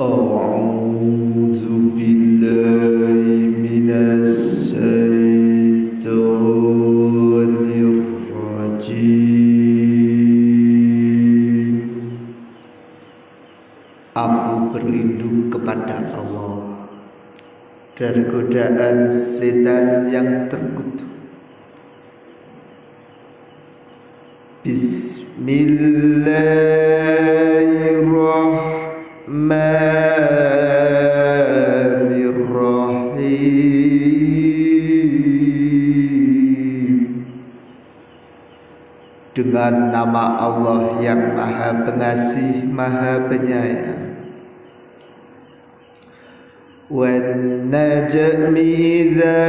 أعوذ بالله من الشيطان الرجيم Aku berlindung kepada Allah dari godaan setan yang terkutuk. Bismillahirrahmanirrahim Dengan nama Allah yang maha pengasih, maha penyayang والنجم إذا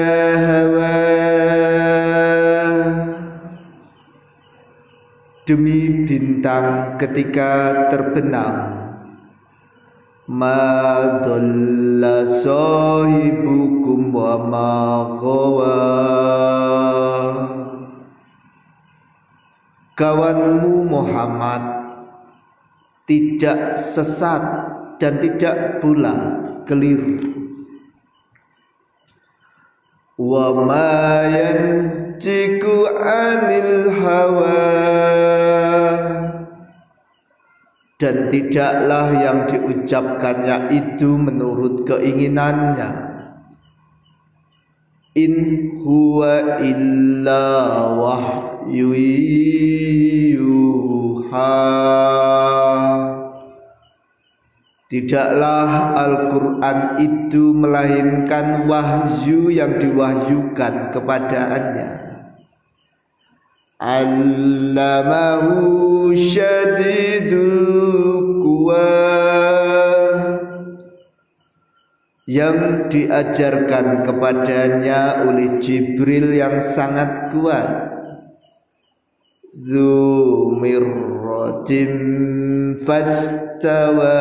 Demi bintang ketika terbenam Ma dhalla sahibukum wa ma Kawanmu Muhammad tidak sesat dan tidak pula keliru. Wa ma yantiku anil hawa. Dan tidaklah yang diucapkannya itu menurut keinginannya. In huwa illa wahyu yuha Tidaklah Al-Quran itu melainkan wahyu yang diwahyukan kepadanya. Allamahu syadidul kuwa yang diajarkan kepadanya oleh Jibril yang sangat kuat. Zumirratim fastawa.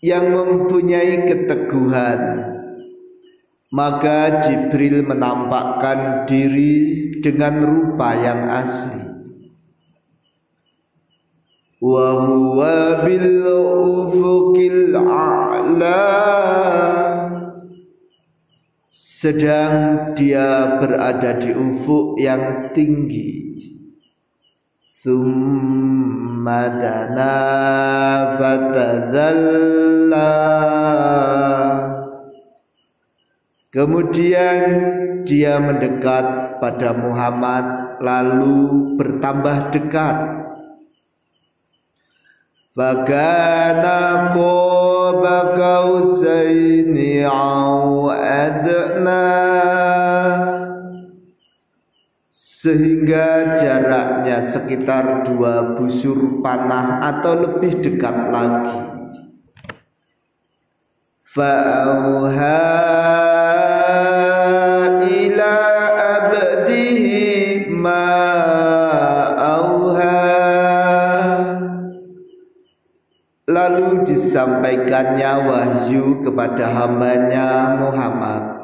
Yang mempunyai keteguhan maka Jibril menampakkan diri dengan rupa yang asli. Wa bil ufuqil a'la sedang dia berada di ufuk yang tinggi. Kemudian dia mendekat pada Muhammad lalu bertambah dekat Bagana qaba kausaini au adna sehingga jaraknya sekitar dua busur panah atau lebih dekat lagi. Fa'auha disampaikannya wahyu kepada hambanya Muhammad.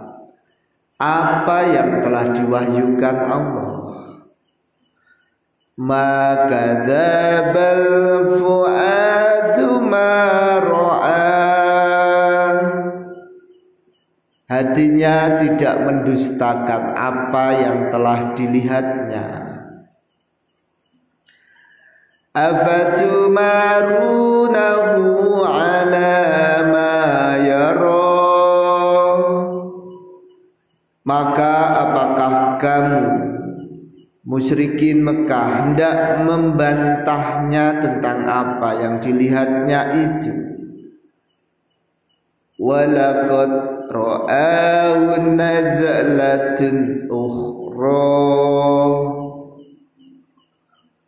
Apa yang telah diwahyukan Allah? Maka dzabal fuadu ma hatinya tidak mendustakan apa yang telah dilihatnya afatumarunahu ala ma yara maka apakah kamu Musyrikin Mekah hendak membantahnya tentang apa yang dilihatnya itu. Walaqad ra'ahu nazlatun ukhra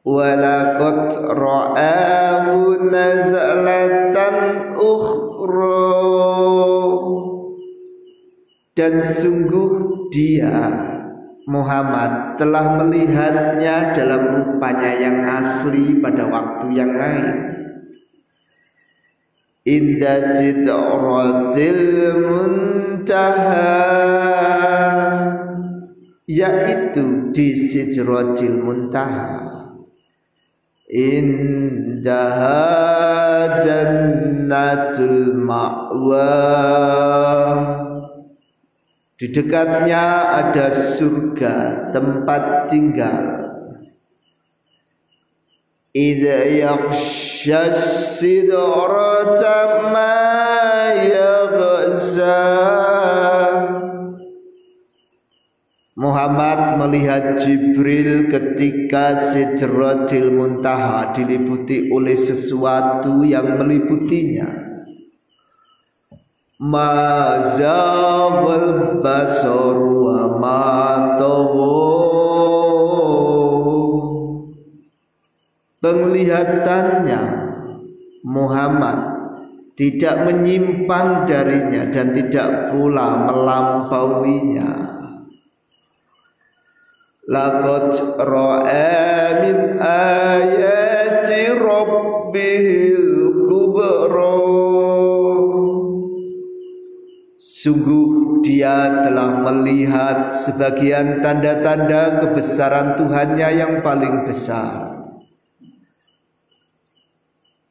Walaqad ra'ahu nazlatan ukhra Dan sungguh dia Muhammad telah melihatnya dalam rupanya yang asli pada waktu yang lain. Inda sidratil muntaha yaitu di sidratil muntaha indaha jannatul ma'wa. Di dekatnya ada surga tempat tinggal. Idza yakhsha sidrata ma yaghsha Muhammad melihat Jibril ketika Sijratil Muntaha diliputi oleh sesuatu yang meliputinya. Mazabal basar wa Penglihatannya Muhammad tidak menyimpang darinya dan tidak pula melampauinya. Laqad ra'a min ayati rabbihil kubra Sungguh dia telah melihat sebagian tanda-tanda kebesaran Tuhannya yang paling besar.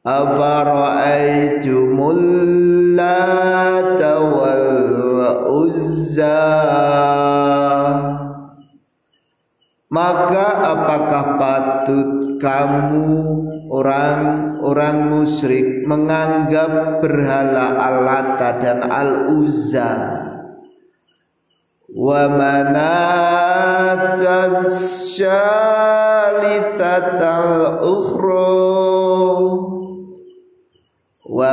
Afara'aitumul lata wal uzza maka apakah patut kamu orang-orang musyrik menganggap berhala Al-Lata dan Al-Uzza? Wa syalithatal ukhra. Wa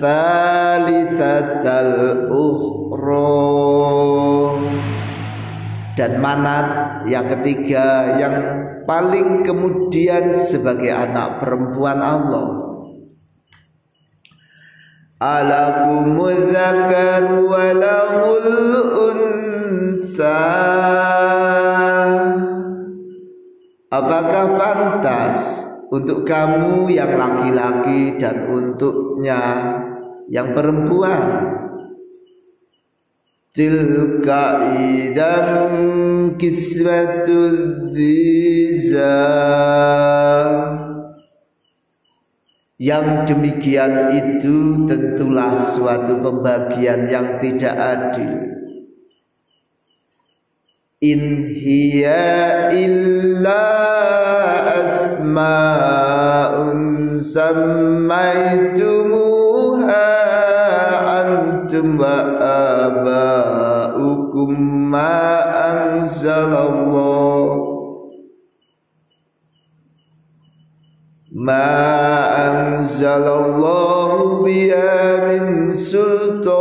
thalithatal ukhra dan Manat yang ketiga yang paling kemudian sebagai anak perempuan Allah. Alakumudzakar walahul unsa Apakah pantas untuk kamu yang laki-laki dan untuknya yang perempuan tilka idan kiswatul ziza yang demikian itu tentulah suatu pembagian yang tidak adil. In hiya illa asma'un sammaitumuha antum wa aba'ukum ma anzalallah. Ma anzalallahu biya min sultan.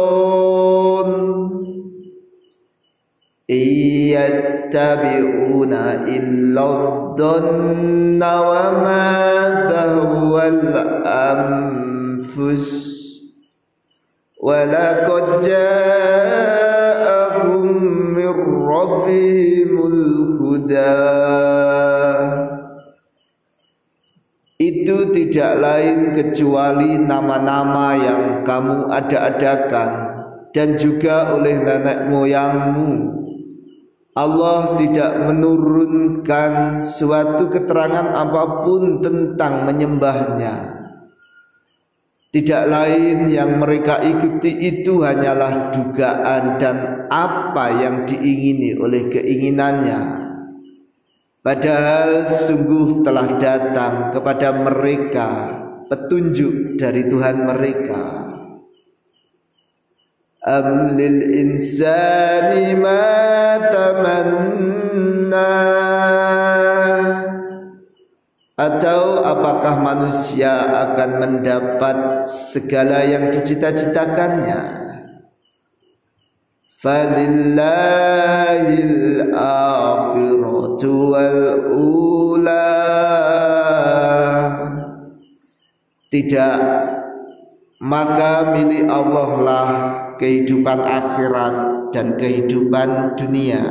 Iyattabi'una illa dhanna wa ma tahwal anfus ولقد جاءهم من ربهم الهدى itu tidak lain kecuali nama-nama yang kamu ada-adakan dan juga oleh nenek moyangmu Allah tidak menurunkan suatu keterangan apapun tentang menyembahnya tidak lain yang mereka ikuti itu hanyalah dugaan dan apa yang diingini oleh keinginannya. Padahal sungguh telah datang kepada mereka petunjuk dari Tuhan mereka. Am lil insani ma tamanna atau apakah manusia akan mendapat segala yang dicita-citakannya? Falillahil akhiratu wal ula tidak maka milik Allah lah kehidupan akhirat dan kehidupan dunia